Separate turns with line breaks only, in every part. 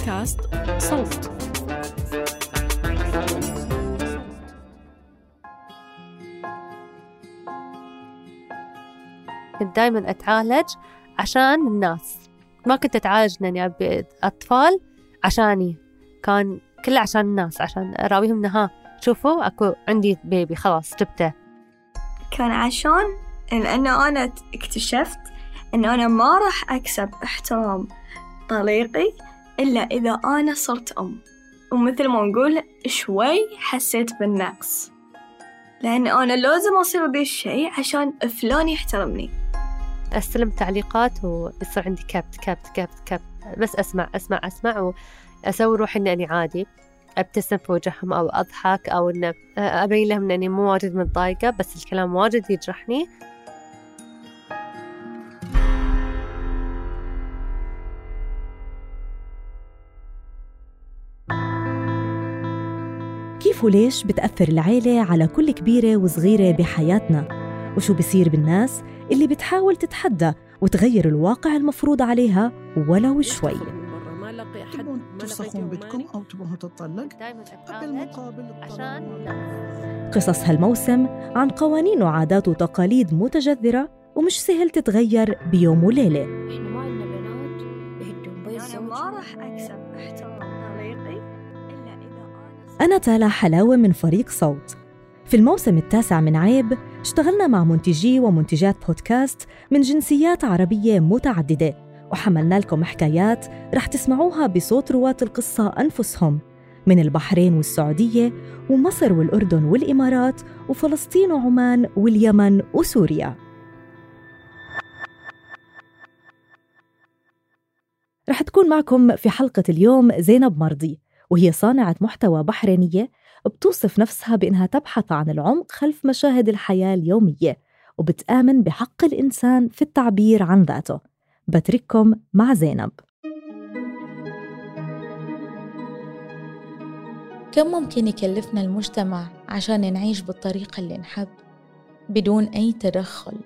بودكاست صوت.
كنت دائما أتعالج عشان الناس. ما كنت أتعالج لأني أبي أطفال عشاني. كان كله عشان الناس عشان أراويهم إنها شوفوا أكو عندي بيبي خلاص جبته.
كان عشان لأنه أنا اكتشفت إن أنا ما راح أكسب احترام طليقي إلا إذا أنا صرت أم. ومثل ما نقول شوي حسيت بالنقص. لأن أنا لازم أصير ذي الشي عشان فلان يحترمني.
أستلم تعليقات ويصير عندي كبت كبت كبت كبت. بس أسمع أسمع أسمع وأسوي روحي إني عادي. أبتسم في وجههم أو أضحك أو ان أبين لهم إني مو واجد متضايقة بس الكلام واجد يجرحني.
كيف وليش بتأثر العيلة على كل كبيرة وصغيرة بحياتنا؟ وشو بصير بالناس اللي بتحاول تتحدى وتغير الواقع المفروض عليها ولو شوي؟
تبون تفسخون بيتكم أو تبون تطلق
دائما اتعالج
بالمقابل
عشان
قصص هالموسم عن قوانين وعادات وتقاليد متجذرة ومش سهل تتغير بيوم وليلة.
أنا
تالا حلاوة من فريق صوت. في الموسم التاسع من عيب اشتغلنا مع منتجي ومنتجات بودكاست من جنسيات عربية متعددة وحملنا لكم حكايات رح تسمعوها بصوت رواة القصة أنفسهم من البحرين والسعودية ومصر والأردن والإمارات وفلسطين وعمان واليمن وسوريا. رح تكون معكم في حلقة اليوم زينب مرضي وهي صانعة محتوى بحرينية بتوصف نفسها بأنها تبحث عن العمق خلف مشاهد الحياة اليومية وبتآمن بحق الإنسان في التعبير عن ذاته. بترككم مع زينب.
كم ممكن يكلفنا المجتمع عشان نعيش بالطريقة اللي نحب؟ بدون أي تدخل.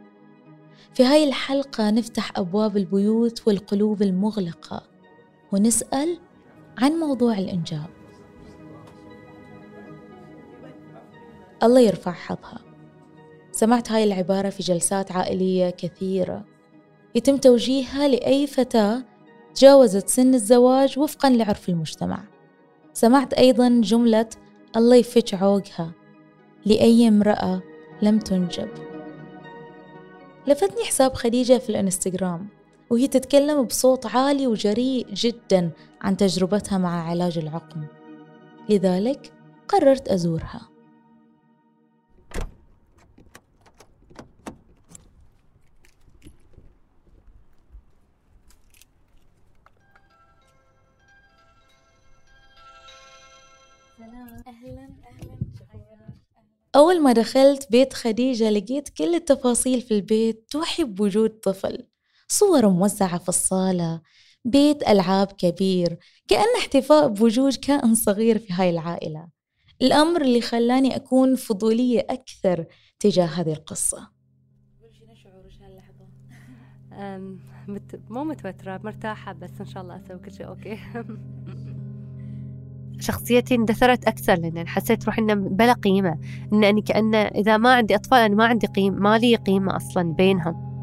في هاي الحلقة نفتح أبواب البيوت والقلوب المغلقة ونسأل عن موضوع الإنجاب. الله يرفع حظها. سمعت هاي العبارة في جلسات عائلية كثيرة. يتم توجيهها لأي فتاة تجاوزت سن الزواج وفقا لعرف المجتمع. سمعت أيضا جملة الله يفج عوقها. لأي امرأة لم تنجب. لفتني حساب خديجة في الإنستغرام. وهي تتكلم بصوت عالي وجريء جدا عن تجربتها مع علاج العقم. لذلك قررت أزورها. أول ما دخلت بيت خديجة لقيت كل التفاصيل في البيت توحي بوجود طفل. صور موزعة في الصالة بيت ألعاب كبير كأن احتفاء بوجود كائن صغير في هاي العائلة. الأمر اللي خلاني أكون فضولية أكثر تجاه هذه القصة.
مت... مو متوترة مرتاحة بس إن شاء الله أسوي كل شيء أوكي. شخصيتي اندثرت أكثر لأن حسيت روحي إنه بلا قيمة إنني كأن إذا ما عندي أطفال أنا ما عندي قيمة ما لي قيمة أصلا بينهم.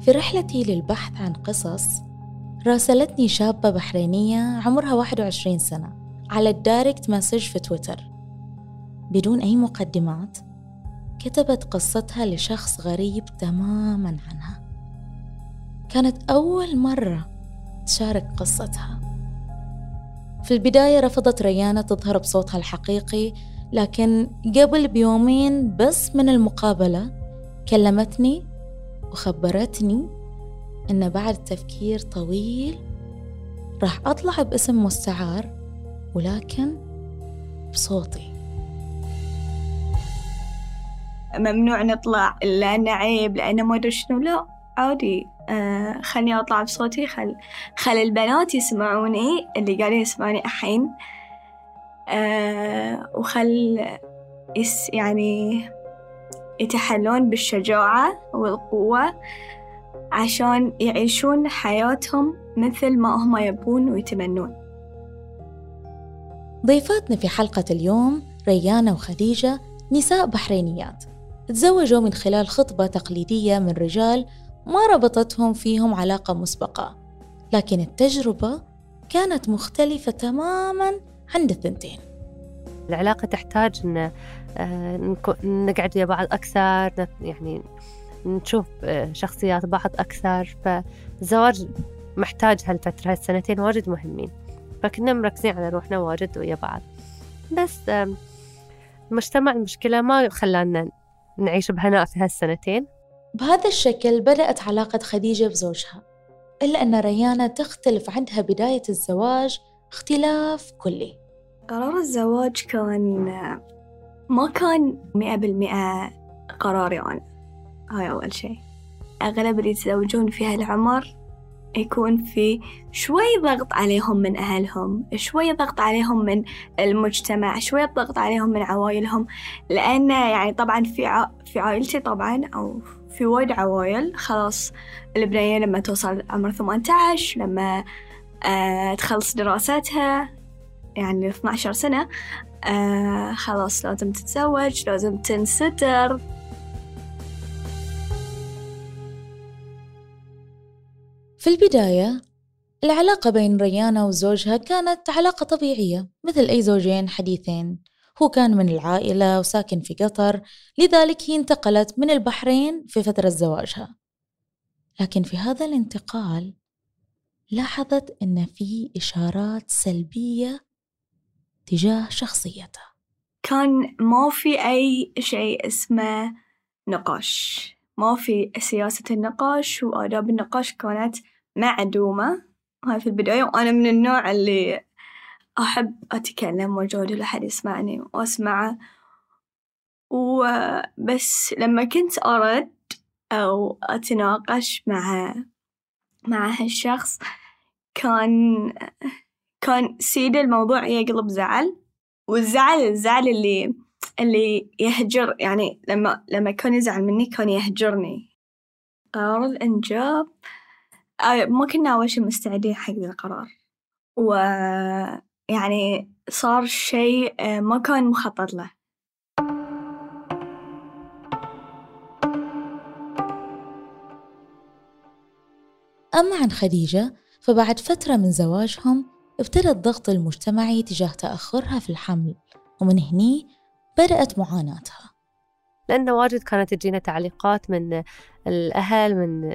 في رحلتي للبحث عن قصص راسلتني شابة بحرينية عمرها 21 سنة على ال direct message في تويتر. بدون أي مقدمات كتبت قصتها لشخص غريب تماما عنها. كانت أول مرة تشارك قصتها. في البداية رفضت ريانة تظهر بصوتها الحقيقي لكن قبل بيومين بس من المقابلة كلمتني وخبرتني إن بعد تفكير طويل راح أطلع باسم مستعار ولكن بصوتي.
ممنوع نطلع لأنه عيب لأنه ما أدري شنو لا عادي. آه خلني أطلع بصوتي خل خل البنات يسمعوني اللي قاعدين يسمعوني الحين. آه وخل يس يعني يتحلون بالشجاعة والقوة عشان يعيشون حياتهم مثل ما هم يبون ويتمنون.
ضيفاتنا في حلقة اليوم ريانة وخديجة نساء بحرينيات. تزوجوا من خلال خطبة تقليدية من رجال ما ربطتهم فيهم علاقة مسبقة. لكن التجربة كانت مختلفة تماما عند الثنتين.
العلاقة تحتاج إن آه، نقعد ويا بعض أكثر يعني نشوف آه، شخصيات بعض أكثر. فالزواج محتاج هالفترة هالسنتين واجد مهمين. فكنا مركزين على روحنا واجد ويا بعض. بس المجتمع المشكلة ما خلانا نعيش بهناء في هالسنتين.
بهذا الشكل بدأت علاقة خديجة بزوجها إلا أن ريانة تختلف عندها بداية الزواج اختلاف كلي.
قرار الزواج كان ما كان مئة بالمئة قراري أنا. هاي أول شي أغلب اللي يتزوجون في هالعمر يكون في شوي ضغط عليهم من أهلهم شوي ضغط عليهم من المجتمع شوي ضغط عليهم من عوائلهم لأن يعني طبعا في ع... في عائلتي طبعا أو في وايد عوائل خلاص البنية لما توصل عمر 18 لما آه تخلص دراستها يعني 12 سنة. آه خلاص لازم تتزوج لازم تنستر.
في البداية العلاقة بين ريانة وزوجها كانت علاقة طبيعية مثل أي زوجين حديثين. هو كان من العائلة وساكن في قطر لذلك هي انتقلت من البحرين في فترة زواجها. لكن في هذا الانتقال لاحظت أن في إشارات سلبية تجاه شخصيتها
كان ما في أي شيء اسمه نقاش. ما في سياسة النقاش وآداب النقاش كانت معدومة. هاي في البداية وأنا من النوع اللي أحب أتكلم وأجادل أحد يسمعني وأسمعه. وبس لما كنت أرد أو أتناقش مع مع هالشخص كان كان سيد الموضوع يقلب زعل والزعل الزعل اللي اللي يهجر يعني لما لما كان يزعل مني كان يهجرني. قرار الإنجاب. آه، ما كنا أول شي مستعدين حق ذا القرار. ويعني صار شيء آه، ما كان مخطط له.
أما عن خديجة فبعد فترة من زواجهم ابتدى الضغط المجتمعي تجاه تأخرها في الحمل ومن هني بدأت معاناتها.
لأنه واجد كانت تجينا تعليقات من الأهل من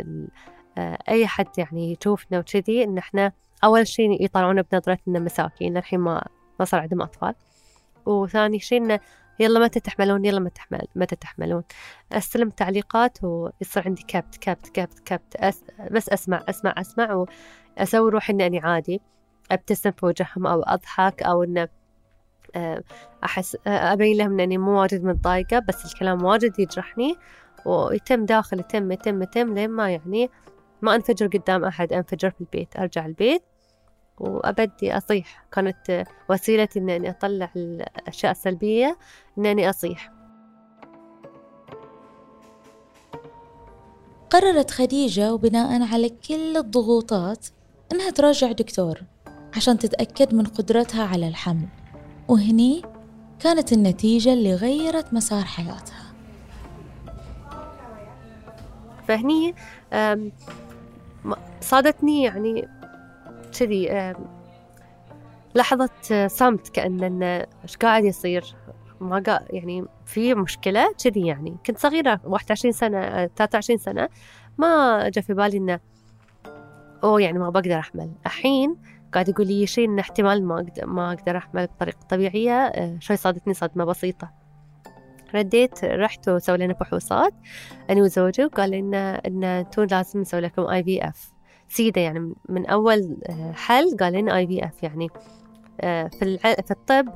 آه، أي حد يعني يشوفنا وكذي إن إحنا أول شيء يطلعون بنظرة إن مساكين الحين ما ما صار عندهم أطفال. وثاني شيء إنه يلا متى تحملون؟ يلا متى تحمل متى تحملون؟ أستلم تعليقات ويصير عندي كبت كبت كبت كبت أس بس أسمع أسمع أسمع وأسوي روحي أني عادي. أبتسم في وجههم أو أضحك أو إنه آه، أحس آه، أبين لهم إني مو واجد متضايقة بس الكلام واجد يجرحني ويتم داخل يتم يتم يتم لين ما يعني ما أنفجر قدام أحد أنفجر في البيت أرجع البيت وأبدي أصيح. كانت وسيلتي إني أطلع الأشياء السلبية إنني أصيح.
قررت خديجة وبناء على كل الضغوطات إنها تراجع دكتور. عشان تتأكد من قدرتها على الحمل. وهني كانت النتيجة اللي غيرت مسار حياتها.
فهني صادتني يعني كذي لحظة آه، صمت كأن إيش قاعد يصير. ما قا يعني في مشكلة كذي يعني. كنت صغيرة 21 سنة آه، 23 سنة. ما جا في بالي إنه أوه يعني ما بقدر أحمل. الحين قاعد يقول لي شيء إن احتمال ما أقدر ما أقدر أحمل بطريقة طبيعية آه، شوي صادتني صدمة بسيطة. رديت رحت وسوي لنا فحوصات أنا وزوجي وقال لي إن أنتم لازم نسوي لكم IVF سيدة يعني من- أول آه، حل قال لنا IVF يعني. آه، في الع... في الطب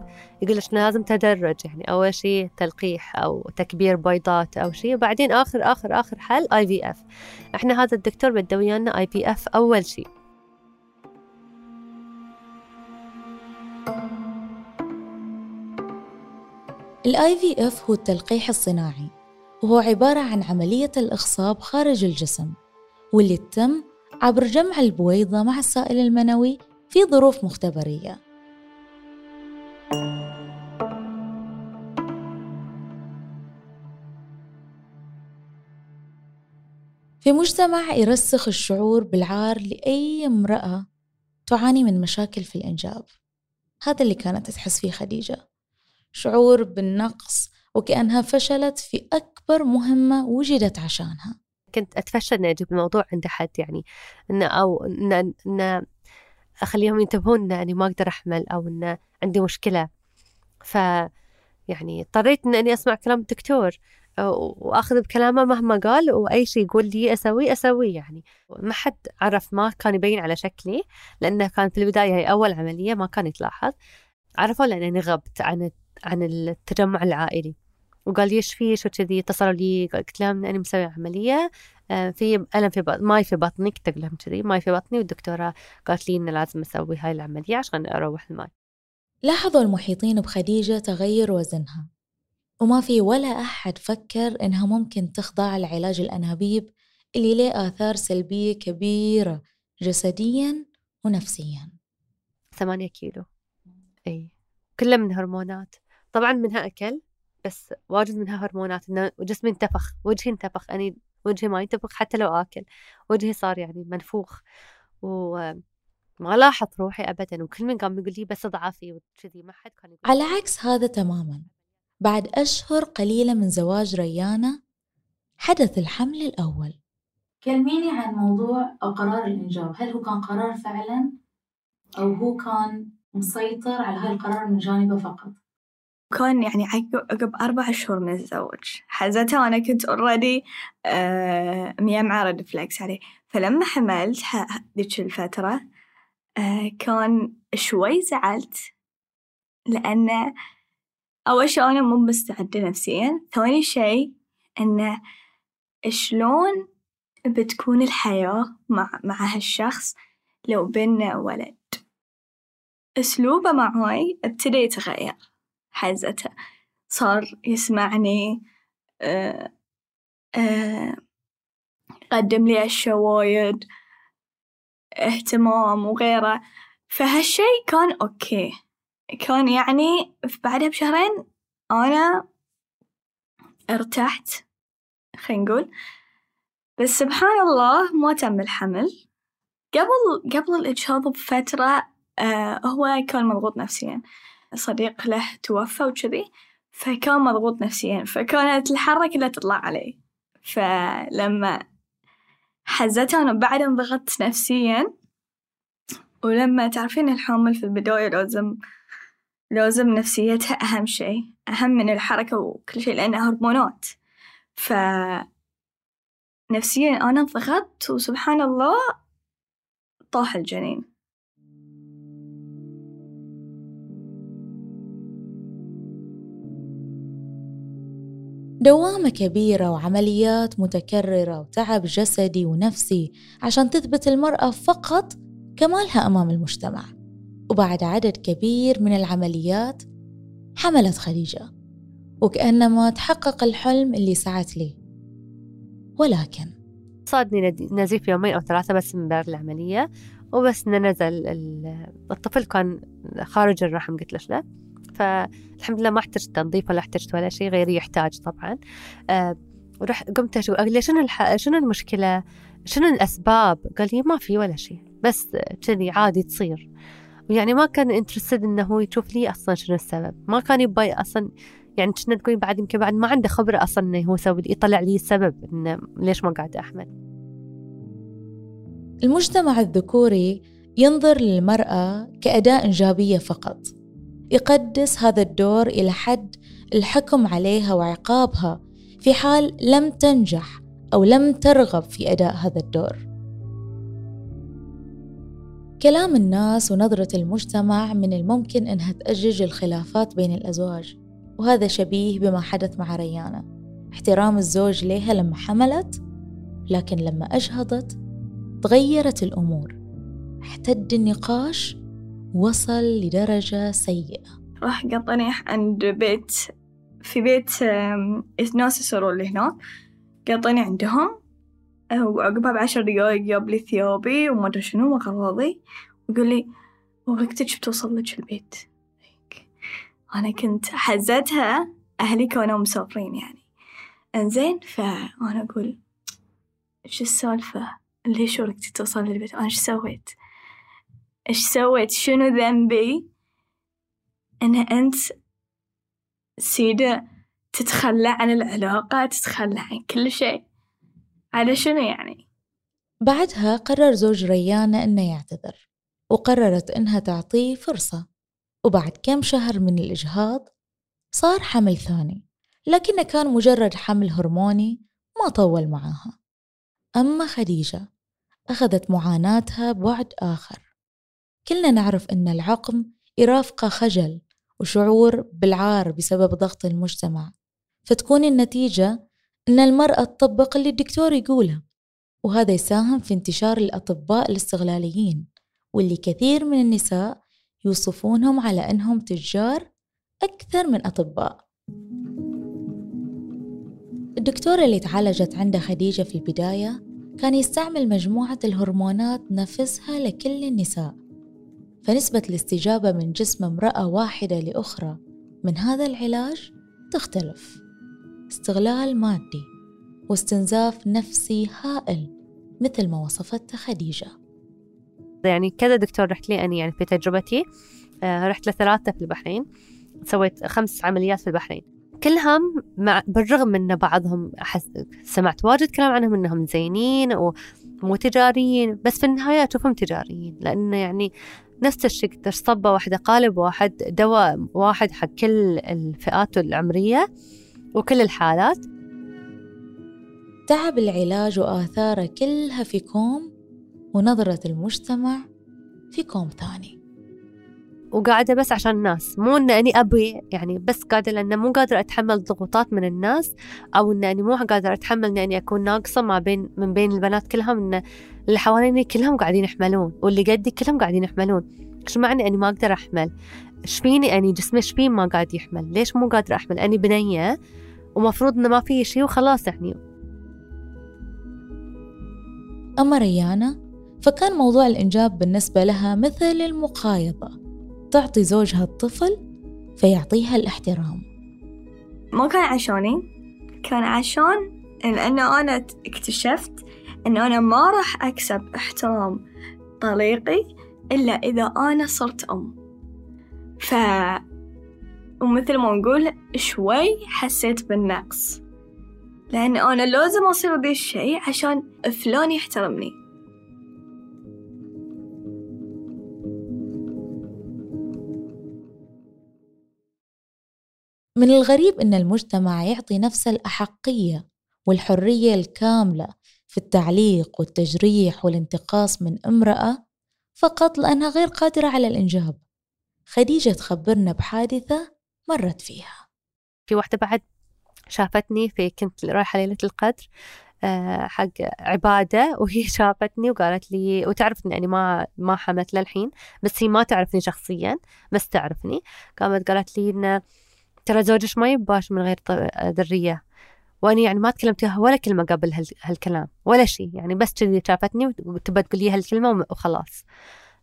يقول لك لازم تدرج يعني. أول شيء تلقيح أو تكبير بيضات أو شيء وبعدين آخر آخر آخر حل IVF إحنا هذا الدكتور بده ويانا IVF أول شيء.
ال IVF هو التلقيح الصناعي وهو عبارة عن عملية الإخصاب خارج الجسم واللي تتم عبر جمع البويضة مع السائل المنوي في ظروف مختبرية. في مجتمع يرسخ الشعور بالعار لأي امرأة تعاني من مشاكل في الإنجاب. هذا اللي كانت تحس فيه خديجة. شعور بالنقص وكأنها فشلت في أكبر مهمة وجدت عشانها.
كنت أتفشل إني أجيب الموضوع عند حد يعني إن أو إن إن أخليهم ينتبهون إني ما أقدر أحمل أو إن عندي مشكلة. ف يعني اضطريت إني أسمع كلام الدكتور وأخذ بكلامه مهما قال وأي شيء يقول لي اسويه اسويه يعني. ما حد عرف ما كان يبين على شكلي لأنه كان في البداية هي أول عملية ما كان يتلاحظ. عرفوا لاني غبت عن عن التجمع العائلي. وقال لي إيش فيش وكذي اتصلوا لي قلت لهم اني مسوي عملية آه، في الم في بطني ماي في بطني قلت لهم كذي ماي في بطني. والدكتورة قالت لي إنه لازم أسوي هاي العملية عشان أروح الماي.
لاحظوا المحيطين بخديجة تغير وزنها. وما في ولا أحد فكر إنها ممكن تخضع لعلاج الأنابيب اللي له آثار سلبية كبيرة جسديا ونفسيا.
ثمانية كيلو. أي. كلها من هرمونات. طبعا منها أكل بس واجد منها هرمونات إنه جسمي انتفخ وجهي انتفخ أني وجهي ما ينتفخ حتى لو آكل وجهي صار يعني منفوخ وما لاحظ روحي أبدا وكل من قام يقول لي بس ضعفي وكذي ما حد كان يقول
على عكس هذا تماما. بعد أشهر قليلة من زواج ريانة حدث الحمل الأول.
كلميني عن موضوع أو قرار الإنجاب. هل هو كان قرار فعلا أو هو كان مسيطر على هاي القرار من جانبه فقط؟
كان يعني عقب أربع شهور من الزواج. حزتها وأنا كنت اوريدي ميمعة رد فلكس عليه. فلما حملت ذيك الفترة آه كان شوي زعلت لأنه أول شي أنا مو مستعدة نفسيًا، ثاني شي إنه شلون بتكون الحياة مع مع هالشخص لو بينا ولد، أسلوبه معاي ابتدى يتغير. حزته صار يسمعني آه آه قدم لي أشياء وايد اهتمام وغيره. فهالشي كان أوكي. كان يعني بعدها بشهرين أنا ارتحت خلينا نقول. بس سبحان الله ما تم الحمل. قبل قبل الإجهاض بفترة آه هو كان مضغوط نفسيًا. صديق له توفى وجذي فكان مضغوط نفسيًا فكانت الحرة كلها تطلع عليه. فلما حزته أنا بعد انضغطت نفسيًا. ولما تعرفين الحامل في البداية لازم لازم نفسيتها أهم شي أهم من الحركة وكل شي لأنها هرمونات. ف نفسيا أنا انضغطت وسبحان الله طاح الجنين.
دوامة كبيرة وعمليات متكررة وتعب جسدي ونفسي عشان تثبت المرأة فقط كمالها أمام المجتمع. وبعد عدد كبير من العمليات حملت خديجة وكأنما تحقق الحلم اللي سعت ليه ولكن
صادني نزيف يومين أو ثلاثة بس من بعد العملية وبس نزل الطفل كان خارج الرحم قلت له فالحمد لله ما احتجت تنظيف ولا احتجت ولا شيء غيري يحتاج طبعا. أه ورحت قمت له شنو الح... شنو المشكلة؟ شنو الأسباب؟ قال لي ما في ولا شيء بس كذي عادي تصير. يعني ما كان انترستد إنه هو يشوف لي أصلا شنو السبب. ما كان يبغى أصلا يعني كنا تقولين بعد يمكن بعد ما عنده خبرة أصلا إنه هو يسوي يطلع لي السبب إنه ليش ما قاعدة أحمل.
المجتمع الذكوري ينظر للمرأة كأداة إنجابية فقط. يقدس هذا الدور إلى حد الحكم عليها وعقابها في حال لم تنجح أو لم ترغب في أداء هذا الدور. كلام الناس ونظرة المجتمع من الممكن أنها تأجج الخلافات بين الأزواج وهذا شبيه بما حدث مع ريانة احترام الزوج لها لما حملت لكن لما أجهضت تغيرت الأمور. احتد النقاش وصل لدرجة سيئة.
راح قطني عند بيت في بيت ناس يصيرون اللي هناك قطني عندهم. وعقبها بعشر دقايق جاب لي ثيابي وما أدري شنو وأغراضي ويقول لي وقتك بتوصل لك البيت؟ أنا كنت حزتها أهلي كانوا مسافرين يعني. إنزين فأنا أقول إيش السالفة؟ ليش شو رحتي توصل للبيت؟ أنا إيش سويت؟ إيش سويت؟ شنو ذنبي؟ إن أنت سيدة تتخلى عن العلاقة تتخلى عن كل شيء. على شنو يعني؟
بعدها قرر زوج ريانة إنه يعتذر وقررت إنها تعطيه فرصة. وبعد كم شهر من الإجهاض صار حمل ثاني لكنه كان مجرد حمل هرموني ما طول معاها. أما خديجة أخذت معاناتها بعد آخر. كلنا نعرف أن العقم يرافقه خجل وشعور بالعار بسبب ضغط المجتمع فتكون النتيجة أن المرأة تطبق اللي الدكتور يقوله وهذا يساهم في انتشار الأطباء الاستغلاليين واللي كثير من النساء يوصفونهم على أنهم تجار أكثر من أطباء. الدكتور اللي تعالجت عنده خديجة في البداية كان يستعمل مجموعة الهرمونات نفسها لكل النساء. فنسبة الاستجابة من جسم امرأة واحدة لأخرى من هذا العلاج تختلف. استغلال مادي واستنزاف نفسي هائل مثل ما وصفته خديجة.
يعني كذا دكتور رحت لي أنا يعني في تجربتي. آه، رحت لثلاثة في البحرين سويت خمس عمليات في البحرين. كلهم مع بالرغم من بعضهم أحس سمعت واجد كلام عنهم إنهم زينين ومو تجاريين بس في النهاية أشوفهم تجاريين لأنه يعني نفس الشيء صبة واحدة قالب واحد دواء واحد حق كل الفئات العمرية وكل الحالات.
تعب العلاج وآثاره كلها في كوم ونظرة المجتمع في كوم ثاني.
وقاعدة بس عشان الناس. مو إن أني أبي يعني بس قاعدة لأن مو قادرة أتحمل ضغوطات من الناس أو إن أني مو قادرة أتحمل إن أني أكون ناقصة ما بين من بين البنات كلهم إن اللي حواليني كلهم قاعدين يحملون واللي قدي كلهم قاعدين يحملون. إيش معني أني ما أقدر أحمل؟ إيش فيني أني جسمي؟ إيش ما قاعد يحمل؟ ليش مو قادرة أحمل؟ أني بنية ومفروض إنه ما في شيء وخلاص يعني.
أما ريانا فكان موضوع الإنجاب بالنسبة لها مثل المقايضة. تعطي زوجها الطفل فيعطيها الاحترام.
ما كان عشاني كان عشان لأنه أنا اكتشفت أنه أنا ما راح أكسب احترام طليقي إلا إذا أنا صرت أم. ف ومثل ما نقول شوي حسيت بالنقص. لأن أنا لازم أصير ذي الشيء عشان فلان يحترمني.
من الغريب أن المجتمع يعطي نفسه الأحقية والحرية الكاملة في التعليق والتجريح والانتقاص من امرأة فقط لأنها غير قادرة على الإنجاب. خديجة تخبرنا بحادثة مرت فيها.
في واحدة بعد شافتني في كنت رايحة ليلة القدر آه، حق عبادة وهي شافتني وقالت لي وتعرفني يعني ما ما حملت للحين بس هي ما تعرفني شخصيا بس تعرفني. قامت قالت لي إن ترى زوجك ما يباش من غير ذرية. وأنا يعني ما تكلمت وياها ولا كلمة قبل هالكلام ولا شيء يعني بس كذي شافتني وتبى تقول لي هالكلمة وخلاص.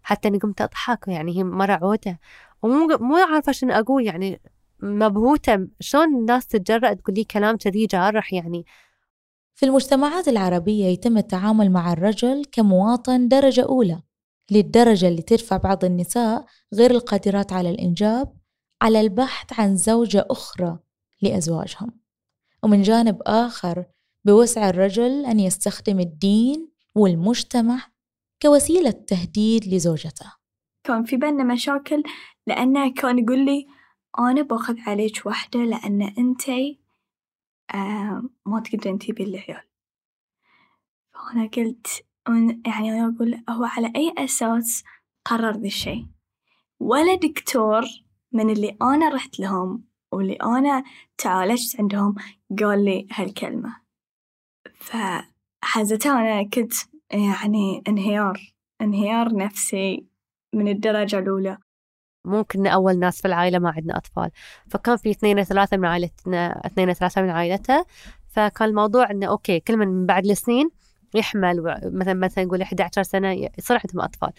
حتى أني قمت أضحك يعني هي مرة عودة. ومو مو عارفة شنو أقول يعني مبهوتة شلون الناس تتجرأ تقول لي كلام كذي جارح يعني.
في المجتمعات العربية يتم التعامل مع الرجل كمواطن درجة أولى للدرجة اللي تدفع بعض النساء غير القادرات على الإنجاب على البحث عن زوجة أخرى لأزواجهم. ومن جانب آخر بوسع الرجل أن يستخدم الدين والمجتمع كوسيلة تهديد لزوجته.
كان في بيننا مشاكل لأنه كان يقول لي أنا باخذ عليك وحدة لأن أنتي آه ما تقدرين تجيبين العيال. فأنا قلت يعني أنا أقول هو على أي أساس قرر ذا الشيء؟ ولا دكتور من اللي أنا رحت لهم واللي أنا تعالجت عندهم قال لي هالكلمة. فحزتها أنا كنت يعني انهيار انهيار نفسي من الدرجة الأولى.
ممكن أول ناس في العائلة ما عندنا أطفال. فكان في اثنين ثلاثة من عائلتنا اثنين ثلاثة من عائلته. فكان الموضوع إنه أوكي كل من بعد السنين يحمل مثلا مثلا نقول 11 سنة يصير عندهم أطفال.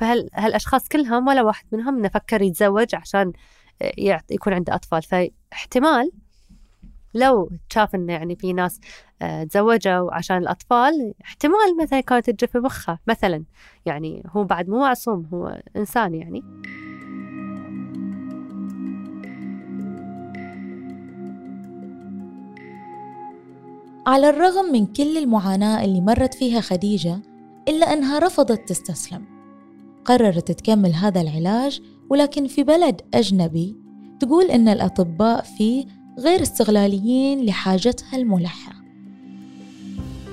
فهل هالأشخاص كلهم ولا واحد منهم نفكر يتزوج عشان يكون عنده أطفال؟ فاحتمال لو شاف إنه يعني في ناس آه، تزوجوا عشان الأطفال احتمال مثلا كانت تجي في مخه مثلا يعني هو بعد مو معصوم هو إنسان يعني.
على الرغم من كل المعاناة اللي مرت فيها خديجة إلا أنها رفضت تستسلم. قررت تكمل هذا العلاج ولكن في بلد أجنبي تقول إن الأطباء فيه غير استغلاليين لحاجتها الملحة.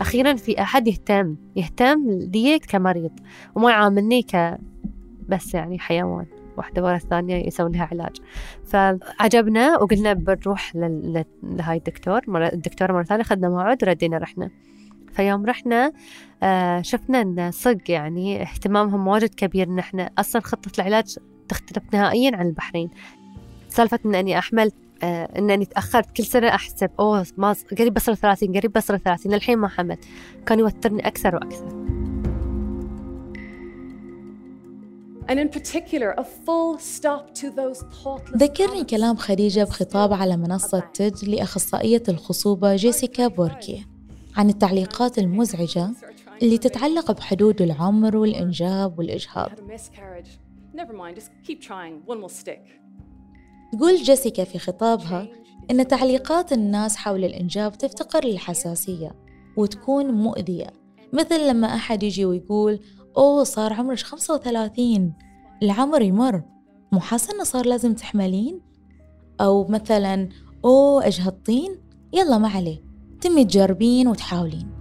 أخيرا في أحد يهتم يهتم لي كمريض وما يعاملني ك بس يعني حيوان واحدة ورا الثانية يسوي لها علاج. فعجبنا وقلنا بنروح لهاي الدكتور الدكتورة مرة ثانية خدنا موعد ردينا رحنا. فيوم رحنا آه شفنا إن صدق يعني اهتمامهم واجد كبير. ان إحنا أصلا خطة العلاج تختلف نهائيا عن البحرين. سالفة إن أني أحمل آه انني تأخرت كل سنة أحسب أوه ما قريب بصل 30 قريب بصل 30 الحين ما حملت كان يوترني أكثر وأكثر.
And in particular, a full stop to those thoughtless
ذكرني. كلام خديجة بخطاب على منصة تيد لأخصائية الخصوبة جيسيكا بوركي. عن التعليقات المزعجة اللي تتعلق بحدود العمر والإنجاب والإجهاض. تقول جيسيكا في خطابها إن تعليقات الناس حول الإنجاب تفتقر للحساسية وتكون مؤذية. مثل لما أحد يجي ويقول أوه صار عمرك 35 العمر يمر. مو حاسة إنه صار لازم تحملين؟ أو مثلا أوه أجهضتين؟ يلا ما عليه تمي تجربين وتحاولين.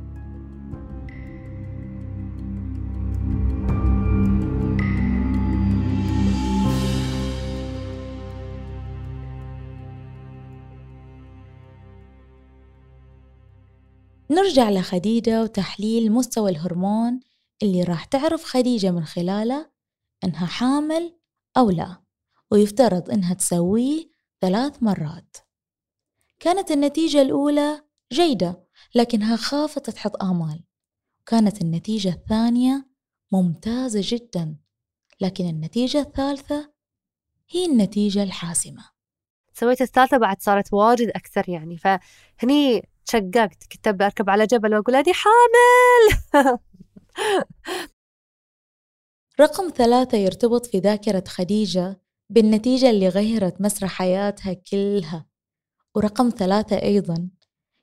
نرجع لخديجة وتحليل مستوى الهرمون اللي راح تعرف خديجة من خلاله إنها حامل أو لا ويفترض إنها تسويه ثلاث مرات. كانت النتيجة الأولى جيدة لكنها خافت تحط آمال. كانت النتيجة الثانية ممتازة جدا لكن النتيجة الثالثة هي النتيجة الحاسمة.
سويت الثالثة بعد صارت واجد أكثر يعني. فهني تشققت كنت أركب على جبل وأقول هذه حامل!
رقم ثلاثة يرتبط في ذاكرة خديجة بالنتيجة اللي غيرت مسرح حياتها كلها. ورقم ثلاثة أيضا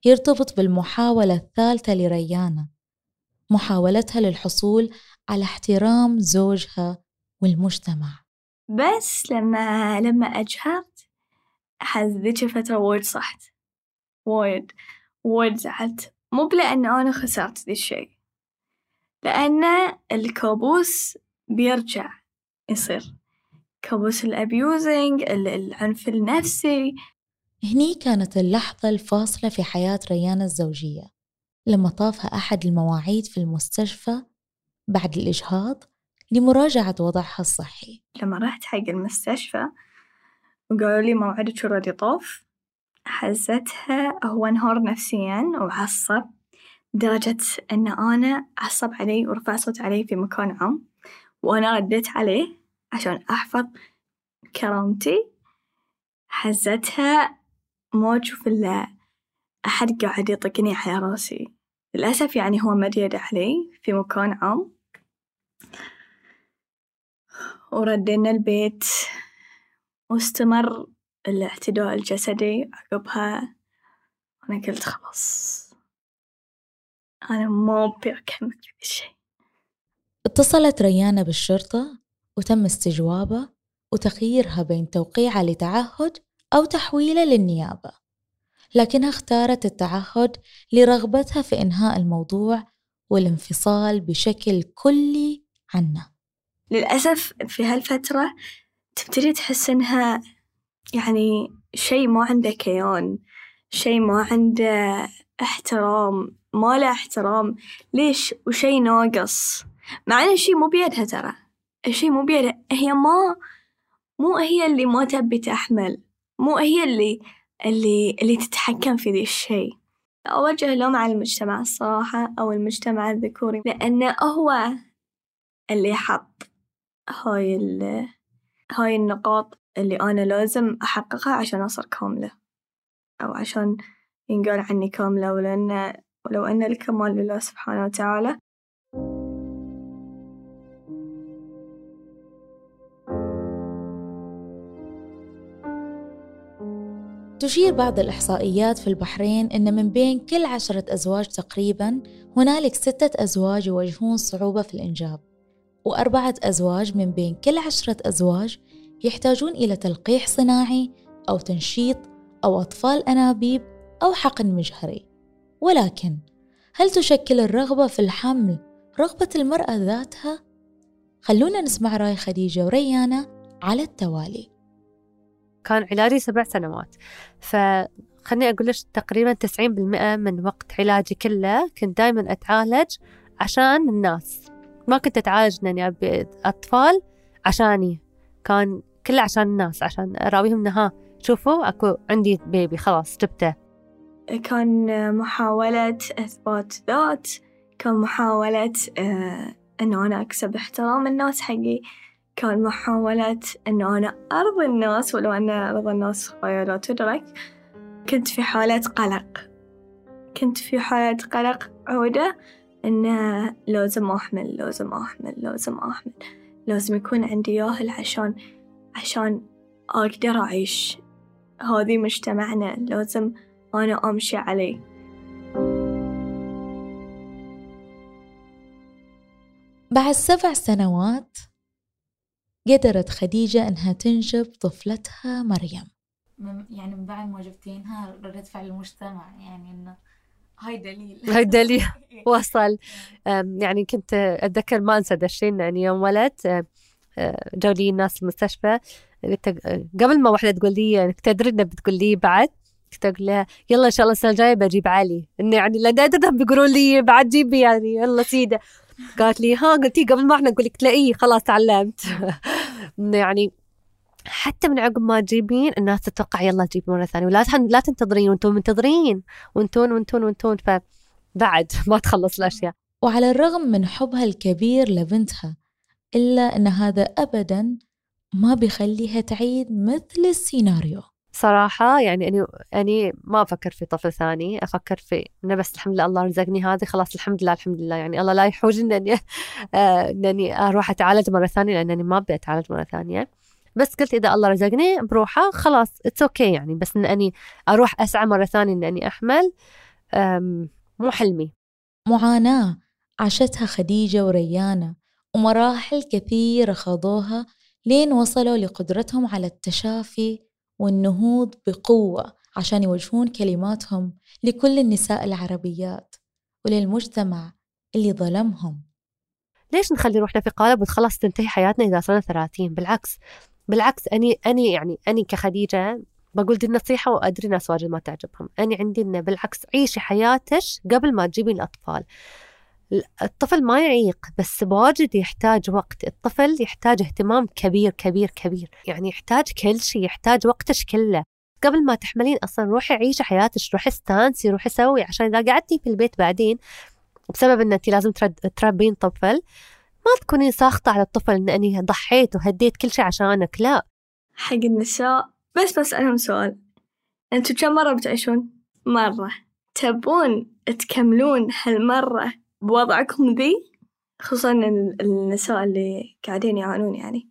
يرتبط بالمحاولة الثالثة لريانة محاولتها للحصول على احترام زوجها والمجتمع.
بس لما لما أجهرت أحس ذيك الفترة وايد صحت. وايد وايد زعلت. مو بلأن أنا خسرت ذي الشي لأن الكابوس بيرجع يصير. كابوس ال abusing ال- العنف النفسي
هني كانت اللحظة الفاصلة في حياة ريان الزوجية لما طافها أحد المواعيد في المستشفى بعد الإجهاض لمراجعة وضعها الصحي.
لما رحت حق المستشفى وقالوا لي موعدك already طاف حزتها هو انهار نفسيا وعصب لدرجة إن أنا عصب علي ورفع صوت علي في مكان عام وأنا رديت عليه عشان أحفظ كرامتي. حزتها ما أشوف إلا أحد قاعد يطقني على راسي. للأسف يعني هو مد يده علي في مكان عام. وردينا البيت. واستمر الاعتداء الجسدي عقبها. أنا قلت خلاص. أنا ما أبي أكمل في ذا الشي
اتصلت ريانة بالشرطة وتم استجوابه وتخييرها بين توقيعها لتعهد أو تحويلة للنيابة لكنها اختارت التعهد لرغبتها في إنهاء الموضوع والانفصال بشكل كلي عنه
للأسف في هالفترة تبتدي تحس إنها يعني شي ما عنده كيان شي ما عنده احترام ما له احترام. ليش؟ وشي ناقص. مع إن الشي مو بيدها ترى. الشي مو بيدها. هي ما مو هي اللي ما تبي تحمل. مو هي اللي اللي اللي تتحكم في ذي الشي. أوجه لوم على المجتمع الصراحة أو المجتمع الذكوري لأنه هو اللي حط هاي ال هاي النقاط اللي أنا لازم أحققها عشان أصير كاملة أو عشان ينقال عني كاملة ولو أن ولو أن الكمال لله سبحانه وتعالى
تشير بعض الإحصائيات في البحرين أن من بين كل عشرة أزواج تقريبا هنالك ستة أزواج يواجهون صعوبة في الإنجاب وأربعة أزواج من بين كل عشرة أزواج يحتاجون إلى تلقيح صناعي أو تنشيط أو أطفال أنابيب أو حقن مجهري ولكن هل تشكل الرغبة في الحمل رغبة المرأة ذاتها؟ خلونا نسمع رأي خديجة وريانة على التوالي
كان علاجي سبع سنوات. فخلني أقول لك تقريبا 90% من وقت علاجي كله كنت دائما أتعالج عشان الناس. ما كنت أتعالج أني أبي أطفال عشاني. كان كله عشان الناس عشان أراويهم إنه ها شوفوا أكو عندي بيبي خلاص جبته.
كان محاولة إثبات ذات كان محاولة آه إنه أنا أكسب احترام الناس حقي. كان محاولة إنه أنا أرضي الناس ولو أن رضا الناس خير لا تدرك كنت في حالة قلق. كنت في حالة قلق عودة إنه لازم أحمل لازم أحمل لازم أحمل. لازم يكون عندي ياهل عشان عشان أقدر أعيش. هذي مجتمعنا لازم أنا أمشي عليه.
بعد سبع سنوات قدرت خديجة أنها تنجب طفلتها مريم.
يعني من بعد ما جبتينها ردة فعل المجتمع يعني إنه هاي دليل.
هاي دليل. وصل يعني كنت أتذكر ما أنسى الشيء يعني يوم ولد جو لي الناس المستشفى. قلت قبل ما واحدة تقول لي تدري إنه بتقول لي بعد. كنت أقول لها يلا إن شاء الله السنة الجاية بجيب علي. إنه يعني لا أدري بيقولوا لي بعد جيبي يعني يلا سيدة. قالت لي ها. قلتي قبل ما إحنا نقول لك تلاقيه خلاص تعلمت. يعني حتى من عقب ما تجيبين الناس تتوقع يلا تجيب مرة ثانية. ولا لا تنتظرين وأنتم منتظرين. وانتون وانتون وانتون. فبعد ما تخلص الأشياء.
وعلى الرغم من حبها الكبير لبنتها إلا أن هذا أبدا ما بيخليها تعيد مثل السيناريو.
صراحة يعني أني أني ما أفكر في طفل ثاني أفكر في إنه بس الحمد لله الله رزقني هذه خلاص الحمد لله الحمد لله. يعني الله لا يحوجني إني آه إني أروح أتعالج مرة ثانية لأنني ما أبي أتعالج مرة ثانية. بس قلت إذا الله رزقني بروحه خلاص it's okay يعني. بس إني أروح أسعى مرة ثانية إني أحمل مو حلمي.
معاناة عاشتها خديجة وريانة ومراحل كثيرة خاضوها لين وصلوا لقدرتهم على التشافي والنهوض بقوة عشان يوجهون كلماتهم لكل النساء العربيات وللمجتمع اللي ظلمهم.
ليش نخلي روحنا في قالب وخلاص تنتهي حياتنا إذا صرنا ثلاثين؟ بالعكس بالعكس أني أني يعني أني كخديجة بقول دي النصيحة وأدري ناس واجد ما تعجبهم. أني عندي إنه بالعكس عيشي حياتك قبل ما تجيبين الأطفال. الطفل ما يعيق بس واجد يحتاج وقت. الطفل يحتاج اهتمام كبير كبير كبير. يعني يحتاج كل شيء يحتاج وقتك كله. قبل ما تحملين أصلا روحي عيشي حياتك روحي استانسي روحي سوي عشان إذا قعدتي في البيت بعدين بسبب إن انت لازم تربين طفل ما تكونين ساخطة على الطفل إن أني ضحيت وهديت كل شيء عشانك لا.
حق النساء. بس بسألهم سؤال. أنتوا كم مرة بتعيشون؟ مرة. تبون تكملون هالمرة بوضعكم ذي خصوصا النساء اللي قاعدين يعانون يعني.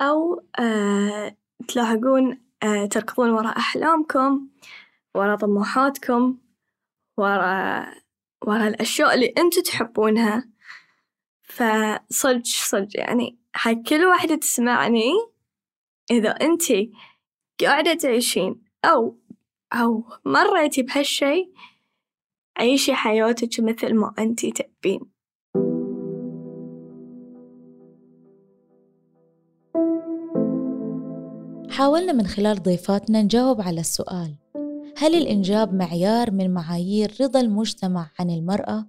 أو آه تلاحقون آه تركضون وراء أحلامكم وراء طموحاتكم وراء وراء الأشياء اللي أنتوا تحبونها. فصدق صدق يعني. حق كل واحدة تسمعني. إذا أنتي قاعدة تعيشين أو أو مريتي بهالشي عيشي حياتك مثل ما أنتي تبين.
حاولنا من خلال ضيفاتنا نجاوب على السؤال. هل الإنجاب معيار من معايير رضا المجتمع عن المرأة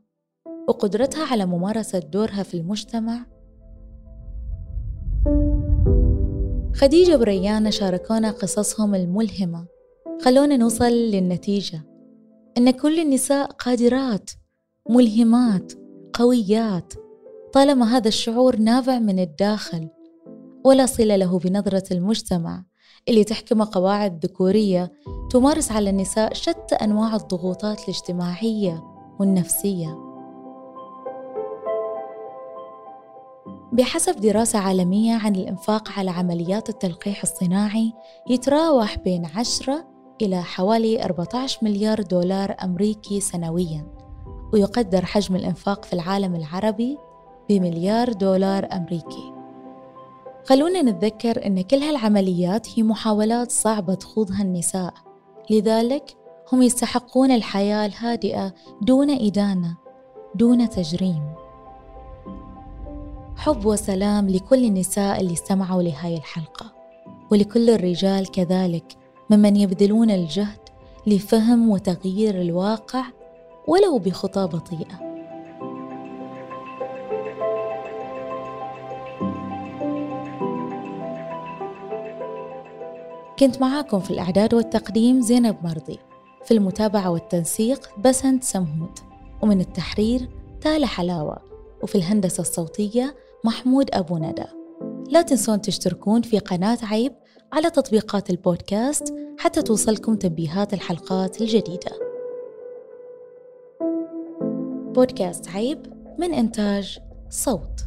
وقدرتها على ممارسة دورها في المجتمع؟ خديجة وريانة شاركونا قصصهم الملهمة. خلونا نوصل للنتيجة. إن كل النساء قادرات ملهمات قويات. طالما هذا الشعور نابع من الداخل ولا صلة له بنظرة المجتمع اللي تحكمه قواعد ذكورية تمارس على النساء شتى أنواع الضغوطات الاجتماعية والنفسية. بحسب دراسة عالمية عن الإنفاق على عمليات التلقيح الصناعي يتراوح بين 10 إلى حوالي 14 مليار دولار أمريكي سنوياً ويقدر حجم الإنفاق في العالم العربي بمليار دولار أمريكي. خلونا نتذكر أن كل هالعمليات هي محاولات صعبة تخوضها النساء. لذلك هم يستحقون الحياة الهادئة دون إدانة دون تجريم. حب وسلام لكل النساء اللي استمعوا لهاي الحلقة ولكل الرجال كذلك. ممن يبذلون الجهد لفهم وتغيير الواقع ولو بخطى بطيئه كنت معاكم في الإعداد والتقديم زينب مرضي في المتابعة والتنسيق بسنت سمهود ومن التحرير تالا حلاوة وفي الهندسة الصوتية محمود أبو ندى. لا تنسون تشتركون في قناة عيب على تطبيقات البودكاست حتى توصلكم تنبيهات الحلقات الجديدة. بودكاست عيب من إنتاج صوت.